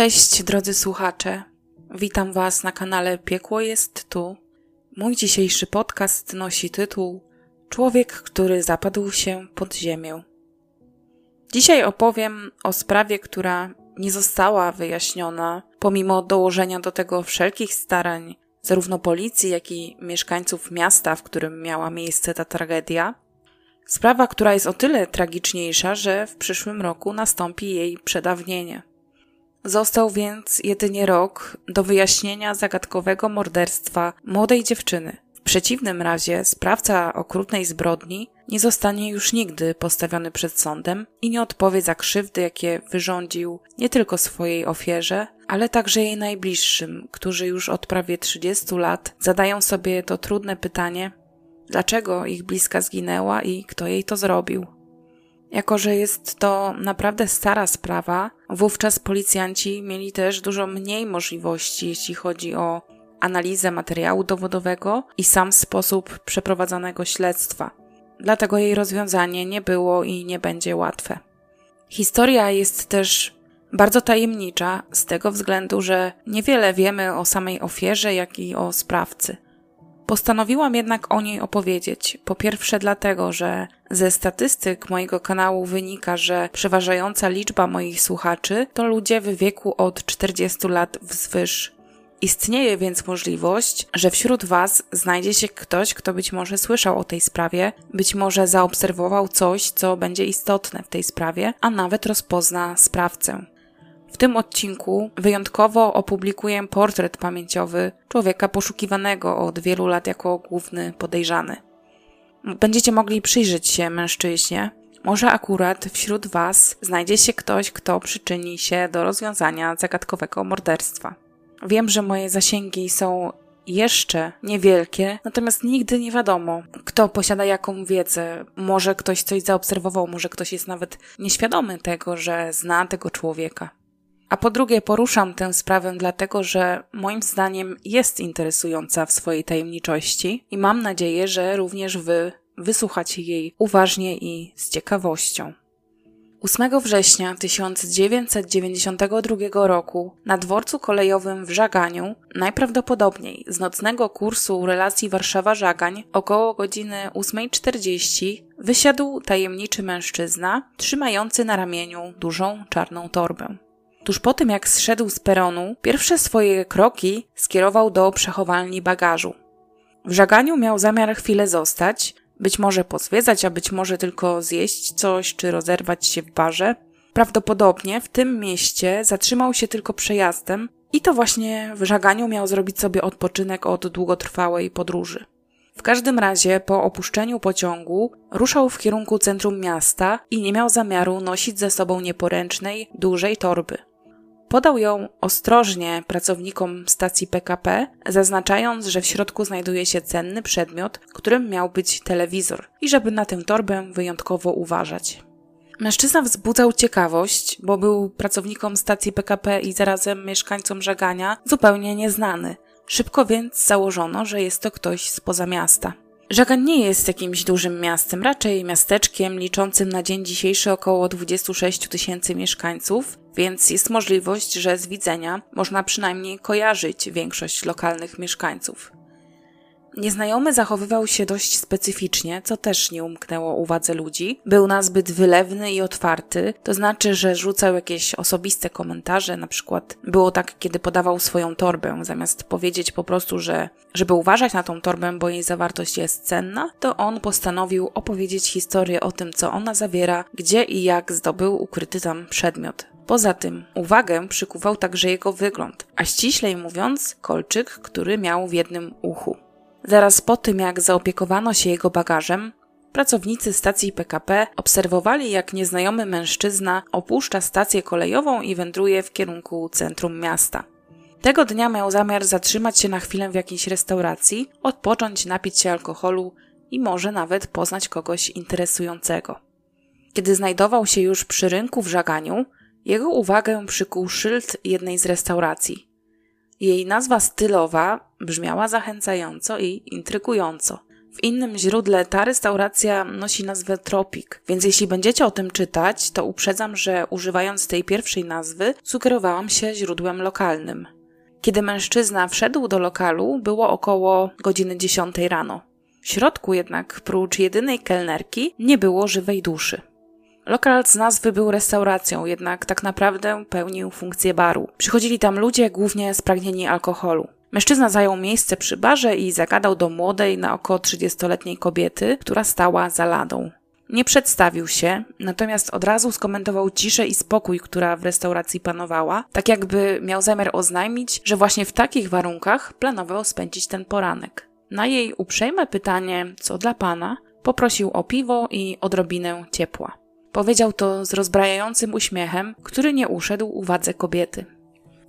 Cześć drodzy słuchacze. Witam Was na kanale Piekło jest tu. Mój dzisiejszy podcast nosi tytuł Człowiek, który zapadł się pod ziemię. Dzisiaj opowiem o sprawie, która nie została wyjaśniona, pomimo dołożenia do tego wszelkich starań zarówno policji, jak i mieszkańców miasta, w którym miała miejsce ta tragedia. Sprawa, która jest o tyle tragiczniejsza, że w przyszłym roku nastąpi jej przedawnienie. Został więc jedynie rok do wyjaśnienia zagadkowego morderstwa młodej dziewczyny. W przeciwnym razie sprawca okrutnej zbrodni nie zostanie już nigdy postawiony przed sądem i nie odpowie za krzywdy, jakie wyrządził nie tylko swojej ofierze, ale także jej najbliższym, którzy już od prawie 30 lat zadają sobie to trudne pytanie, dlaczego ich bliska zginęła i kto jej to zrobił. Jako, że jest to naprawdę stara sprawa, wówczas policjanci mieli też dużo mniej możliwości, jeśli chodzi o analizę materiału dowodowego i sam sposób przeprowadzonego śledztwa. Dlatego jej rozwiązanie nie było i nie będzie łatwe. Historia jest też bardzo tajemnicza z tego względu, że niewiele wiemy o samej ofierze, jak i o sprawcy. Postanowiłam jednak o niej opowiedzieć. Po pierwsze, dlatego, że ze statystyk mojego kanału wynika, że przeważająca liczba moich słuchaczy to ludzie w wieku od 40 lat wzwyż. Istnieje więc możliwość, że wśród Was znajdzie się ktoś, kto być może słyszał o tej sprawie, być może zaobserwował coś, co będzie istotne w tej sprawie, a nawet rozpozna sprawcę. W tym odcinku wyjątkowo opublikuję portret pamięciowy człowieka poszukiwanego od wielu lat jako główny podejrzany. Będziecie mogli przyjrzeć się mężczyźnie. Może akurat wśród Was znajdzie się ktoś, kto przyczyni się do rozwiązania zagadkowego morderstwa. Wiem, że moje zasięgi są jeszcze niewielkie, natomiast nigdy nie wiadomo, kto posiada jaką wiedzę. Może ktoś coś zaobserwował, może ktoś jest nawet nieświadomy tego, że zna tego człowieka. A po drugie, poruszam tę sprawę dlatego, że moim zdaniem jest interesująca w swojej tajemniczości i mam nadzieję, że również Wy wysłuchacie jej uważnie i z ciekawością. 8 września 1992 roku na dworcu kolejowym w Żaganiu, najprawdopodobniej z nocnego kursu relacji Warszawa-Żagań, około godziny 8.40 wysiadł tajemniczy mężczyzna trzymający na ramieniu dużą czarną torbę. Tuż po tym, jak zszedł z peronu, pierwsze swoje kroki skierował do przechowalni bagażu. W żaganiu miał zamiar chwilę zostać, być może pozwiedzać, a być może tylko zjeść coś czy rozerwać się w barze. Prawdopodobnie w tym mieście zatrzymał się tylko przejazdem i to właśnie w żaganiu miał zrobić sobie odpoczynek od długotrwałej podróży. W każdym razie po opuszczeniu pociągu ruszał w kierunku centrum miasta i nie miał zamiaru nosić ze sobą nieporęcznej, dużej torby. Podał ją ostrożnie pracownikom stacji PKP, zaznaczając, że w środku znajduje się cenny przedmiot, którym miał być telewizor i żeby na tę torbę wyjątkowo uważać. Mężczyzna wzbudzał ciekawość, bo był pracownikom stacji PKP i zarazem mieszkańcom Żagania zupełnie nieznany. Szybko więc założono, że jest to ktoś spoza miasta. Żagan nie jest jakimś dużym miastem, raczej miasteczkiem liczącym na dzień dzisiejszy około 26 tysięcy mieszkańców, więc jest możliwość, że z widzenia można przynajmniej kojarzyć większość lokalnych mieszkańców. Nieznajomy zachowywał się dość specyficznie, co też nie umknęło uwadze ludzi. Był nazbyt wylewny i otwarty, to znaczy, że rzucał jakieś osobiste komentarze, na przykład było tak, kiedy podawał swoją torbę, zamiast powiedzieć po prostu, że żeby uważać na tą torbę, bo jej zawartość jest cenna, to on postanowił opowiedzieć historię o tym, co ona zawiera, gdzie i jak zdobył ukryty tam przedmiot. Poza tym uwagę przykuwał także jego wygląd, a ściślej mówiąc, kolczyk, który miał w jednym uchu. Zaraz po tym, jak zaopiekowano się jego bagażem, pracownicy stacji PKP obserwowali, jak nieznajomy mężczyzna opuszcza stację kolejową i wędruje w kierunku centrum miasta. Tego dnia miał zamiar zatrzymać się na chwilę w jakiejś restauracji, odpocząć, napić się alkoholu i może nawet poznać kogoś interesującego. Kiedy znajdował się już przy rynku w żaganiu, jego uwagę przykuł szyld jednej z restauracji. Jej nazwa stylowa brzmiała zachęcająco i intrygująco. W innym źródle ta restauracja nosi nazwę Tropik, więc jeśli będziecie o tym czytać, to uprzedzam, że używając tej pierwszej nazwy sugerowałam się źródłem lokalnym. Kiedy mężczyzna wszedł do lokalu, było około godziny 10 rano. W środku jednak, prócz jedynej kelnerki, nie było żywej duszy. Lokal z nazwy był restauracją, jednak tak naprawdę pełnił funkcję baru. Przychodzili tam ludzie głównie spragnieni alkoholu. Mężczyzna zajął miejsce przy barze i zagadał do młodej, na około 30-letniej kobiety, która stała za ladą. Nie przedstawił się, natomiast od razu skomentował ciszę i spokój, która w restauracji panowała, tak jakby miał zamiar oznajmić, że właśnie w takich warunkach planował spędzić ten poranek. Na jej uprzejme pytanie, co dla pana, poprosił o piwo i odrobinę ciepła. Powiedział to z rozbrajającym uśmiechem, który nie uszedł uwadze kobiety.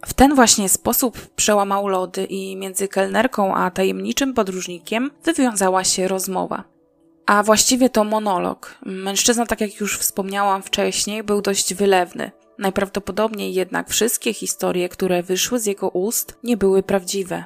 W ten właśnie sposób przełamał lody i między kelnerką a tajemniczym podróżnikiem wywiązała się rozmowa. A właściwie to monolog. Mężczyzna, tak jak już wspomniałam wcześniej, był dość wylewny. Najprawdopodobniej jednak wszystkie historie, które wyszły z jego ust, nie były prawdziwe.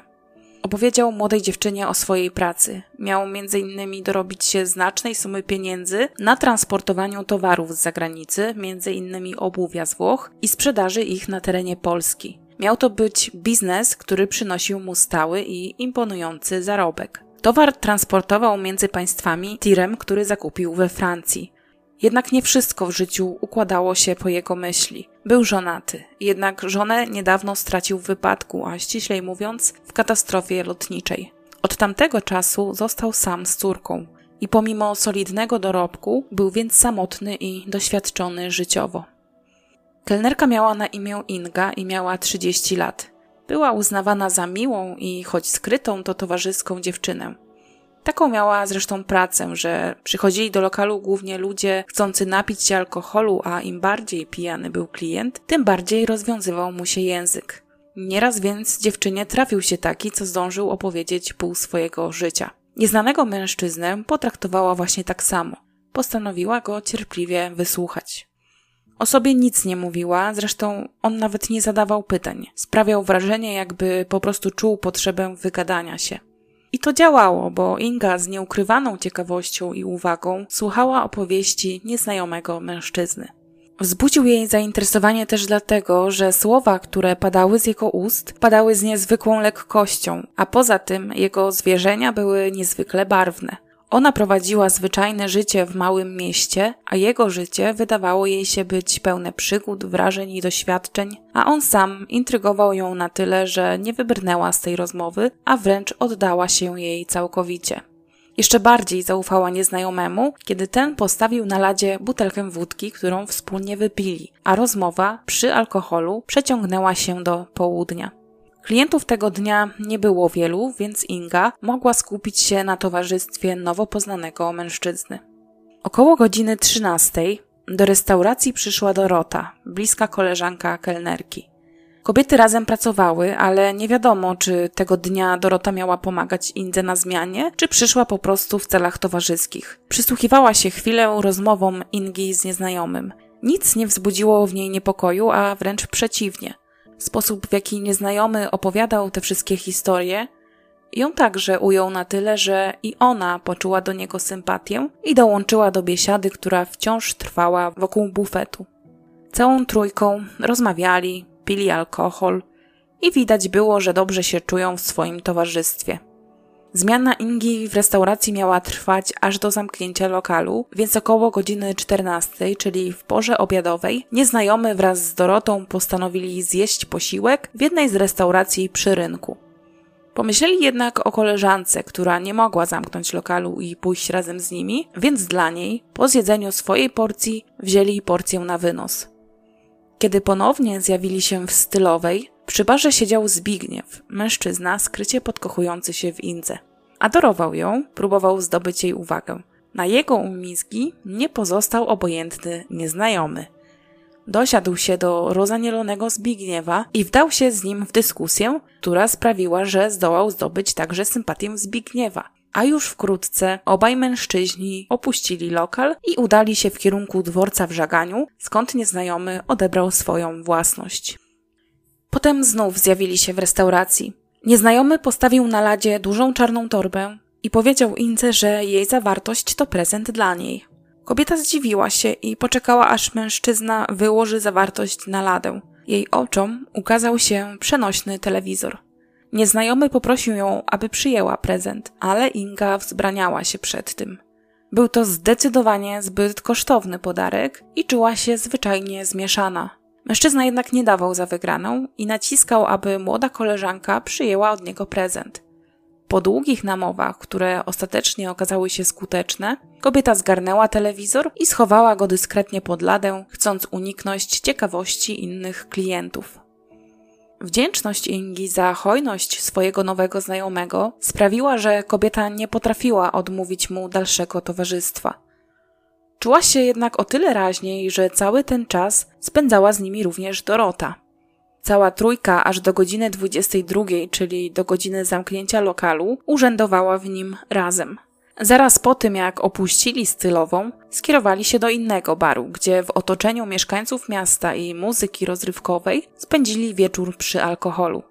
Opowiedział młodej dziewczynie o swojej pracy. Miał m.in. dorobić się znacznej sumy pieniędzy na transportowaniu towarów z zagranicy, m.in. obuwia z Włoch i sprzedaży ich na terenie Polski. Miał to być biznes, który przynosił mu stały i imponujący zarobek. Towar transportował między państwami tirem, który zakupił we Francji. Jednak nie wszystko w życiu układało się po jego myśli. Był żonaty, jednak żonę niedawno stracił w wypadku, a ściślej mówiąc, w katastrofie lotniczej. Od tamtego czasu został sam z córką i pomimo solidnego dorobku był więc samotny i doświadczony życiowo. Kelnerka miała na imię Inga i miała 30 lat. Była uznawana za miłą i choć skrytą, to towarzyską dziewczynę. Taką miała zresztą pracę, że przychodzili do lokalu głównie ludzie chcący napić się alkoholu, a im bardziej pijany był klient, tym bardziej rozwiązywał mu się język. Nieraz więc dziewczynie trafił się taki, co zdążył opowiedzieć pół swojego życia. Nieznanego mężczyznę potraktowała właśnie tak samo. Postanowiła go cierpliwie wysłuchać. O sobie nic nie mówiła, zresztą on nawet nie zadawał pytań. Sprawiał wrażenie, jakby po prostu czuł potrzebę wygadania się. I to działało, bo Inga z nieukrywaną ciekawością i uwagą słuchała opowieści nieznajomego mężczyzny. Wzbudził jej zainteresowanie też dlatego, że słowa, które padały z jego ust, padały z niezwykłą lekkością, a poza tym jego zwierzenia były niezwykle barwne. Ona prowadziła zwyczajne życie w małym mieście, a jego życie wydawało jej się być pełne przygód, wrażeń i doświadczeń, a on sam intrygował ją na tyle, że nie wybrnęła z tej rozmowy, a wręcz oddała się jej całkowicie. Jeszcze bardziej zaufała nieznajomemu, kiedy ten postawił na ladzie butelkę wódki, którą wspólnie wypili, a rozmowa przy alkoholu przeciągnęła się do południa. Klientów tego dnia nie było wielu, więc Inga mogła skupić się na towarzystwie nowo poznanego mężczyzny. Około godziny 13 do restauracji przyszła Dorota, bliska koleżanka kelnerki. Kobiety razem pracowały, ale nie wiadomo, czy tego dnia Dorota miała pomagać Indze na zmianie, czy przyszła po prostu w celach towarzyskich. Przysłuchiwała się chwilę rozmowom Ingi z nieznajomym. Nic nie wzbudziło w niej niepokoju, a wręcz przeciwnie – Sposób, w jaki nieznajomy opowiadał te wszystkie historie, ją także ujął na tyle, że i ona poczuła do niego sympatię i dołączyła do biesiady, która wciąż trwała wokół bufetu. Całą trójką rozmawiali, pili alkohol i widać było, że dobrze się czują w swoim towarzystwie. Zmiana Ingi w restauracji miała trwać aż do zamknięcia lokalu, więc około godziny 14, czyli w porze obiadowej, nieznajomy wraz z Dorotą postanowili zjeść posiłek w jednej z restauracji przy rynku. Pomyśleli jednak o koleżance, która nie mogła zamknąć lokalu i pójść razem z nimi, więc dla niej, po zjedzeniu swojej porcji, wzięli porcję na wynos. Kiedy ponownie zjawili się w stylowej, przy barze siedział Zbigniew, mężczyzna skrycie podkochujący się w Indze. Adorował ją, próbował zdobyć jej uwagę. Na jego umizgi nie pozostał obojętny nieznajomy. Dosiadł się do rozanielonego Zbigniewa i wdał się z nim w dyskusję, która sprawiła, że zdołał zdobyć także sympatię Zbigniewa. A już wkrótce obaj mężczyźni opuścili lokal i udali się w kierunku dworca w żaganiu, skąd nieznajomy odebrał swoją własność. Potem znów zjawili się w restauracji. Nieznajomy postawił na ladzie dużą czarną torbę i powiedział Ince, że jej zawartość to prezent dla niej. Kobieta zdziwiła się i poczekała, aż mężczyzna wyłoży zawartość na ladę. Jej oczom ukazał się przenośny telewizor. Nieznajomy poprosił ją, aby przyjęła prezent, ale Inga wzbraniała się przed tym. Był to zdecydowanie zbyt kosztowny podarek i czuła się zwyczajnie zmieszana. Mężczyzna jednak nie dawał za wygraną i naciskał, aby młoda koleżanka przyjęła od niego prezent. Po długich namowach, które ostatecznie okazały się skuteczne, kobieta zgarnęła telewizor i schowała go dyskretnie pod ladę, chcąc uniknąć ciekawości innych klientów. Wdzięczność Ingi za hojność swojego nowego znajomego sprawiła, że kobieta nie potrafiła odmówić mu dalszego towarzystwa. Czuła się jednak o tyle raźniej, że cały ten czas spędzała z nimi również Dorota. Cała trójka aż do godziny 22, czyli do godziny zamknięcia lokalu, urzędowała w nim razem. Zaraz po tym, jak opuścili stylową, skierowali się do innego baru, gdzie w otoczeniu mieszkańców miasta i muzyki rozrywkowej spędzili wieczór przy alkoholu.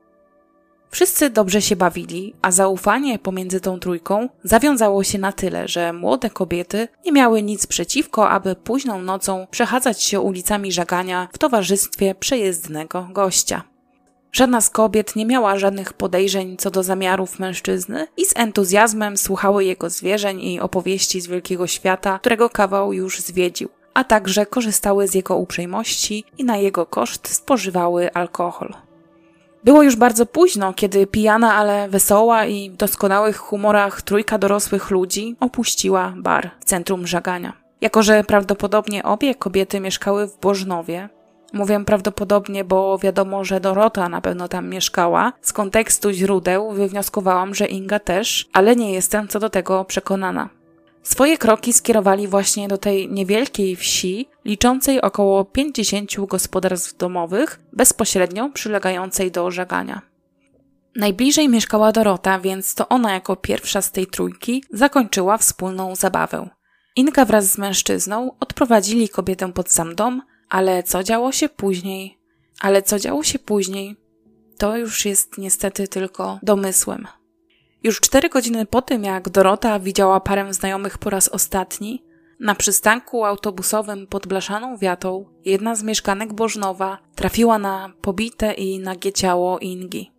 Wszyscy dobrze się bawili, a zaufanie pomiędzy tą trójką zawiązało się na tyle, że młode kobiety nie miały nic przeciwko, aby późną nocą przechadzać się ulicami żagania w towarzystwie przejezdnego gościa. Żadna z kobiet nie miała żadnych podejrzeń co do zamiarów mężczyzny i z entuzjazmem słuchały jego zwierzeń i opowieści z wielkiego świata, którego kawał już zwiedził, a także korzystały z jego uprzejmości i na jego koszt spożywały alkohol. Było już bardzo późno, kiedy pijana, ale wesoła i w doskonałych humorach trójka dorosłych ludzi opuściła bar w centrum żagania. Jako, że prawdopodobnie obie kobiety mieszkały w Bożnowie, Mówię prawdopodobnie, bo wiadomo, że Dorota na pewno tam mieszkała. Z kontekstu źródeł wywnioskowałam, że Inga też, ale nie jestem co do tego przekonana. Swoje kroki skierowali właśnie do tej niewielkiej wsi, liczącej około 50 gospodarstw domowych, bezpośrednio przylegającej do żagania. Najbliżej mieszkała Dorota, więc to ona jako pierwsza z tej trójki zakończyła wspólną zabawę. Inga wraz z mężczyzną odprowadzili kobietę pod sam dom, ale co działo się później? Ale co działo się później? To już jest niestety tylko domysłem. Już cztery godziny po tym, jak Dorota widziała parę znajomych po raz ostatni, na przystanku autobusowym pod blaszaną wiatą jedna z mieszkanek Bożnowa trafiła na pobite i nagie ciało Ingi.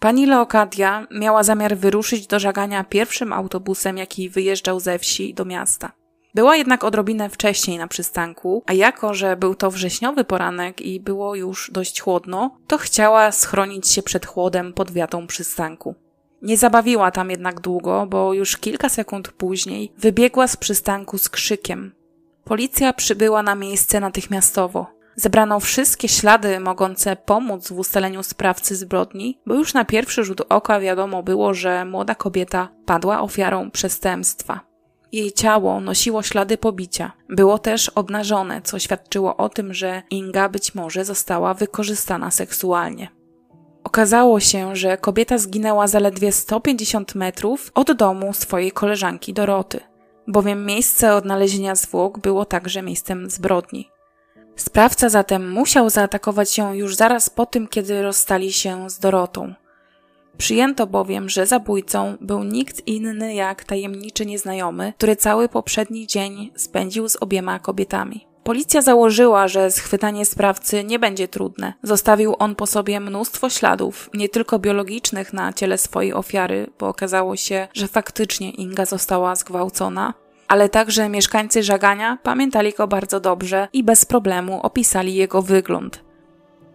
Pani Leokadia miała zamiar wyruszyć do żagania pierwszym autobusem, jaki wyjeżdżał ze wsi do miasta. Była jednak odrobinę wcześniej na przystanku, a jako, że był to wrześniowy poranek i było już dość chłodno, to chciała schronić się przed chłodem pod wiatą przystanku. Nie zabawiła tam jednak długo, bo już kilka sekund później wybiegła z przystanku z krzykiem. Policja przybyła na miejsce natychmiastowo. Zebrano wszystkie ślady mogące pomóc w ustaleniu sprawcy zbrodni, bo już na pierwszy rzut oka wiadomo było, że młoda kobieta padła ofiarą przestępstwa. Jej ciało nosiło ślady pobicia. Było też obnażone, co świadczyło o tym, że Inga być może została wykorzystana seksualnie. Okazało się, że kobieta zginęła zaledwie 150 metrów od domu swojej koleżanki Doroty, bowiem miejsce odnalezienia zwłok było także miejscem zbrodni. Sprawca zatem musiał zaatakować ją już zaraz po tym, kiedy rozstali się z Dorotą. Przyjęto bowiem, że zabójcą był nikt inny jak tajemniczy nieznajomy, który cały poprzedni dzień spędził z obiema kobietami. Policja założyła, że schwytanie sprawcy nie będzie trudne. Zostawił on po sobie mnóstwo śladów, nie tylko biologicznych na ciele swojej ofiary, bo okazało się, że faktycznie Inga została zgwałcona, ale także mieszkańcy żagania pamiętali go bardzo dobrze i bez problemu opisali jego wygląd.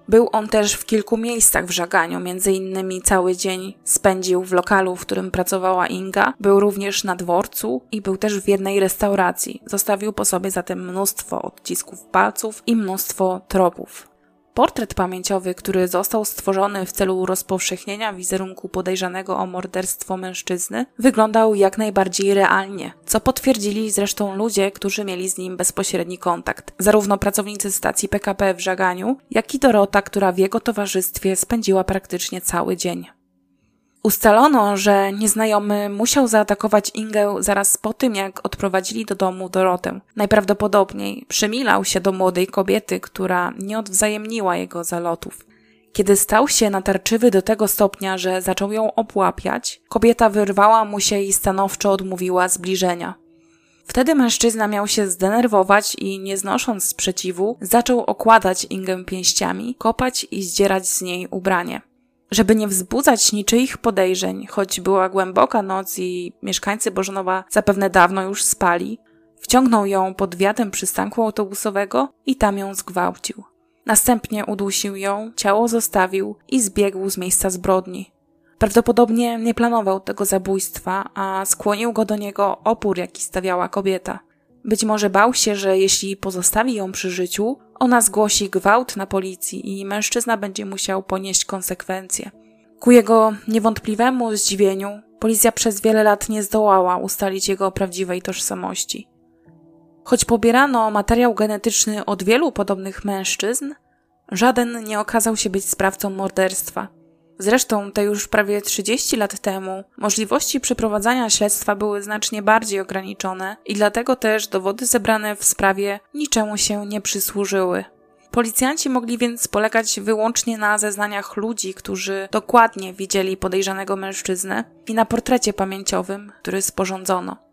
Był on też w kilku miejscach w żaganiu, między innymi cały dzień spędził w lokalu, w którym pracowała Inga, był również na dworcu i był też w jednej restauracji. Zostawił po sobie zatem mnóstwo odcisków palców i mnóstwo tropów. Portret pamięciowy, który został stworzony w celu rozpowszechnienia wizerunku podejrzanego o morderstwo mężczyzny, wyglądał jak najbardziej realnie, co potwierdzili zresztą ludzie, którzy mieli z nim bezpośredni kontakt. Zarówno pracownicy stacji PKP w Żaganiu, jak i Dorota, która w jego towarzystwie spędziła praktycznie cały dzień. Ustalono, że nieznajomy musiał zaatakować Ingę zaraz po tym, jak odprowadzili do domu Dorotę. Najprawdopodobniej przymilał się do młodej kobiety, która nie odwzajemniła jego zalotów. Kiedy stał się natarczywy do tego stopnia, że zaczął ją obłapiać, kobieta wyrwała mu się i stanowczo odmówiła zbliżenia. Wtedy mężczyzna miał się zdenerwować i nie znosząc sprzeciwu, zaczął okładać Ingę pięściami, kopać i zdzierać z niej ubranie. Żeby nie wzbudzać niczyich podejrzeń, choć była głęboka noc i mieszkańcy Bożonowa zapewne dawno już spali, wciągnął ją pod wiatem przystanku autobusowego i tam ją zgwałcił. Następnie udusił ją, ciało zostawił i zbiegł z miejsca zbrodni. Prawdopodobnie nie planował tego zabójstwa, a skłonił go do niego opór, jaki stawiała kobieta. Być może bał się, że jeśli pozostawi ją przy życiu, ona zgłosi gwałt na policji i mężczyzna będzie musiał ponieść konsekwencje. Ku jego niewątpliwemu zdziwieniu, policja przez wiele lat nie zdołała ustalić jego prawdziwej tożsamości. Choć pobierano materiał genetyczny od wielu podobnych mężczyzn, żaden nie okazał się być sprawcą morderstwa. Zresztą to już prawie 30 lat temu możliwości przeprowadzania śledztwa były znacznie bardziej ograniczone i dlatego też dowody zebrane w sprawie niczemu się nie przysłużyły. Policjanci mogli więc polegać wyłącznie na zeznaniach ludzi, którzy dokładnie widzieli podejrzanego mężczyznę i na portrecie pamięciowym, który sporządzono.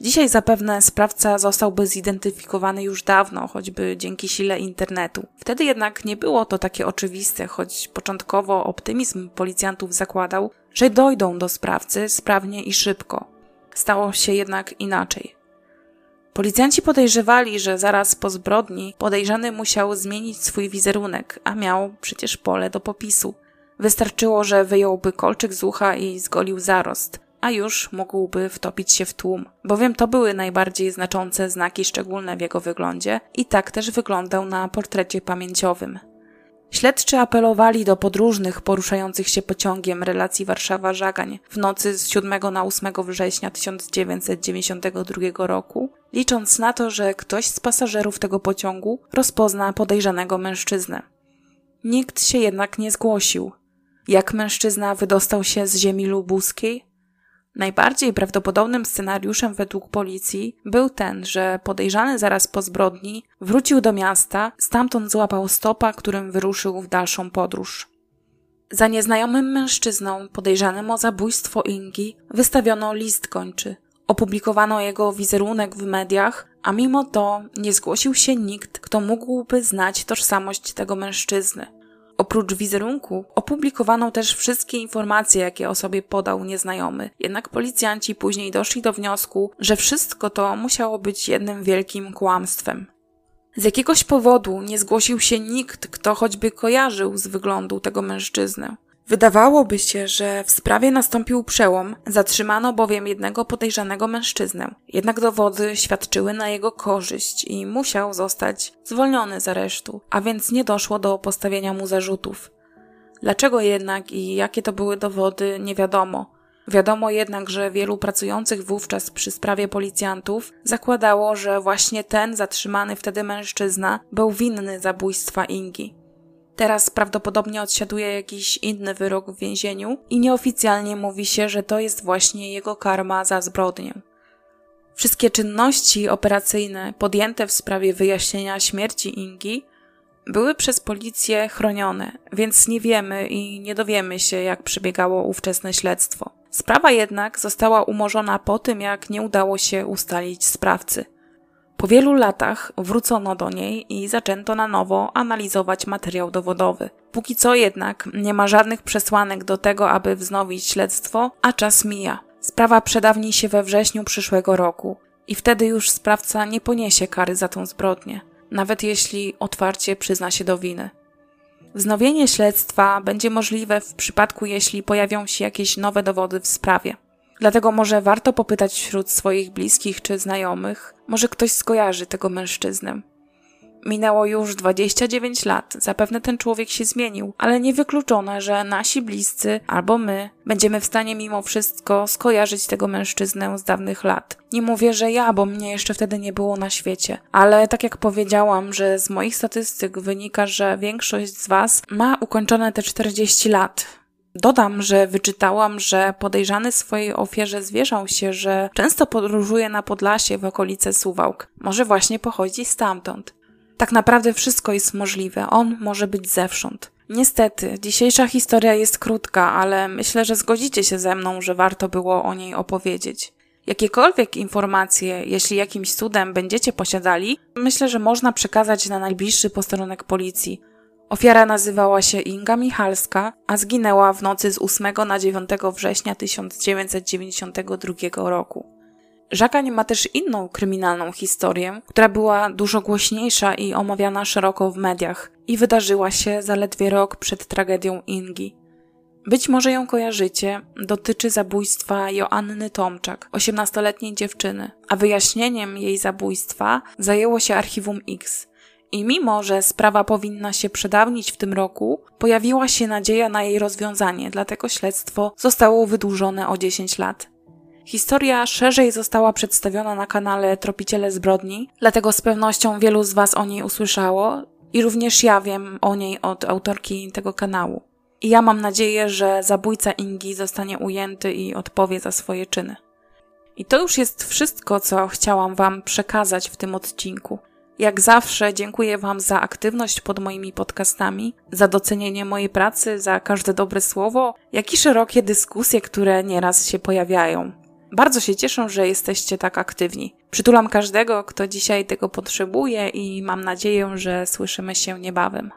Dzisiaj zapewne sprawca zostałby zidentyfikowany już dawno, choćby dzięki sile internetu. Wtedy jednak nie było to takie oczywiste, choć początkowo optymizm policjantów zakładał, że dojdą do sprawcy sprawnie i szybko. Stało się jednak inaczej. Policjanci podejrzewali, że zaraz po zbrodni podejrzany musiał zmienić swój wizerunek, a miał przecież pole do popisu. Wystarczyło, że wyjąłby kolczyk z ucha i zgolił zarost, a już mógłby wtopić się w tłum, bowiem to były najbardziej znaczące znaki szczególne w jego wyglądzie i tak też wyglądał na portrecie pamięciowym. Śledczy apelowali do podróżnych poruszających się pociągiem relacji Warszawa-Żagań w nocy z 7 na 8 września 1992 roku, licząc na to, że ktoś z pasażerów tego pociągu rozpozna podejrzanego mężczyznę. Nikt się jednak nie zgłosił. Jak mężczyzna wydostał się z ziemi lubuskiej? Najbardziej prawdopodobnym scenariuszem według policji był ten, że podejrzany zaraz po zbrodni wrócił do miasta, stamtąd złapał stopa, którym wyruszył w dalszą podróż. Za nieznajomym mężczyzną podejrzanym o zabójstwo Ingi wystawiono list kończy. Opublikowano jego wizerunek w mediach, a mimo to nie zgłosił się nikt, kto mógłby znać tożsamość tego mężczyzny. Oprócz wizerunku opublikowano też wszystkie informacje, jakie o sobie podał nieznajomy. Jednak policjanci później doszli do wniosku, że wszystko to musiało być jednym wielkim kłamstwem. Z jakiegoś powodu nie zgłosił się nikt, kto choćby kojarzył z wyglądu tego mężczyznę. Wydawałoby się, że w sprawie nastąpił przełom, zatrzymano bowiem jednego podejrzanego mężczyznę. Jednak dowody świadczyły na jego korzyść i musiał zostać zwolniony z aresztu, a więc nie doszło do postawienia mu zarzutów. Dlaczego jednak i jakie to były dowody, nie wiadomo. Wiadomo jednak, że wielu pracujących wówczas przy sprawie policjantów zakładało, że właśnie ten zatrzymany wtedy mężczyzna był winny zabójstwa Ingi. Teraz prawdopodobnie odsiaduje jakiś inny wyrok w więzieniu i nieoficjalnie mówi się, że to jest właśnie jego karma za zbrodnię. Wszystkie czynności operacyjne podjęte w sprawie wyjaśnienia śmierci Ingi były przez policję chronione, więc nie wiemy i nie dowiemy się, jak przebiegało ówczesne śledztwo. Sprawa jednak została umorzona po tym, jak nie udało się ustalić sprawcy. Po wielu latach wrócono do niej i zaczęto na nowo analizować materiał dowodowy. Póki co jednak nie ma żadnych przesłanek do tego, aby wznowić śledztwo, a czas mija. Sprawa przedawni się we wrześniu przyszłego roku i wtedy już sprawca nie poniesie kary za tą zbrodnię, nawet jeśli otwarcie przyzna się do winy. Wznowienie śledztwa będzie możliwe w przypadku, jeśli pojawią się jakieś nowe dowody w sprawie. Dlatego może warto popytać wśród swoich bliskich czy znajomych, może ktoś skojarzy tego mężczyznę. Minęło już 29 lat, zapewne ten człowiek się zmienił, ale niewykluczone, że nasi bliscy albo my będziemy w stanie mimo wszystko skojarzyć tego mężczyznę z dawnych lat. Nie mówię, że ja, bo mnie jeszcze wtedy nie było na świecie, ale tak jak powiedziałam, że z moich statystyk wynika, że większość z Was ma ukończone te 40 lat. Dodam, że wyczytałam, że podejrzany swojej ofierze zwierzał się, że często podróżuje na Podlasie w okolice Suwałk. Może właśnie pochodzi stamtąd. Tak naprawdę wszystko jest możliwe, on może być zewsząd. Niestety, dzisiejsza historia jest krótka, ale myślę, że zgodzicie się ze mną, że warto było o niej opowiedzieć. Jakiekolwiek informacje, jeśli jakimś cudem będziecie posiadali, myślę, że można przekazać na najbliższy posterunek policji. Ofiara nazywała się Inga Michalska, a zginęła w nocy z 8 na 9 września 1992 roku. Żagań ma też inną kryminalną historię, która była dużo głośniejsza i omawiana szeroko w mediach i wydarzyła się zaledwie rok przed tragedią Ingi. Być może ją kojarzycie, dotyczy zabójstwa Joanny Tomczak, 18-letniej dziewczyny, a wyjaśnieniem jej zabójstwa zajęło się Archiwum X. I mimo, że sprawa powinna się przedawnić w tym roku, pojawiła się nadzieja na jej rozwiązanie, dlatego śledztwo zostało wydłużone o 10 lat. Historia szerzej została przedstawiona na kanale Tropiciele Zbrodni, dlatego z pewnością wielu z Was o niej usłyszało i również ja wiem o niej od autorki tego kanału. I ja mam nadzieję, że zabójca Ingi zostanie ujęty i odpowie za swoje czyny. I to już jest wszystko, co chciałam Wam przekazać w tym odcinku. Jak zawsze dziękuję Wam za aktywność pod moimi podcastami, za docenienie mojej pracy, za każde dobre słowo, jak i szerokie dyskusje, które nieraz się pojawiają. Bardzo się cieszę, że jesteście tak aktywni. Przytulam każdego, kto dzisiaj tego potrzebuje i mam nadzieję, że słyszymy się niebawem.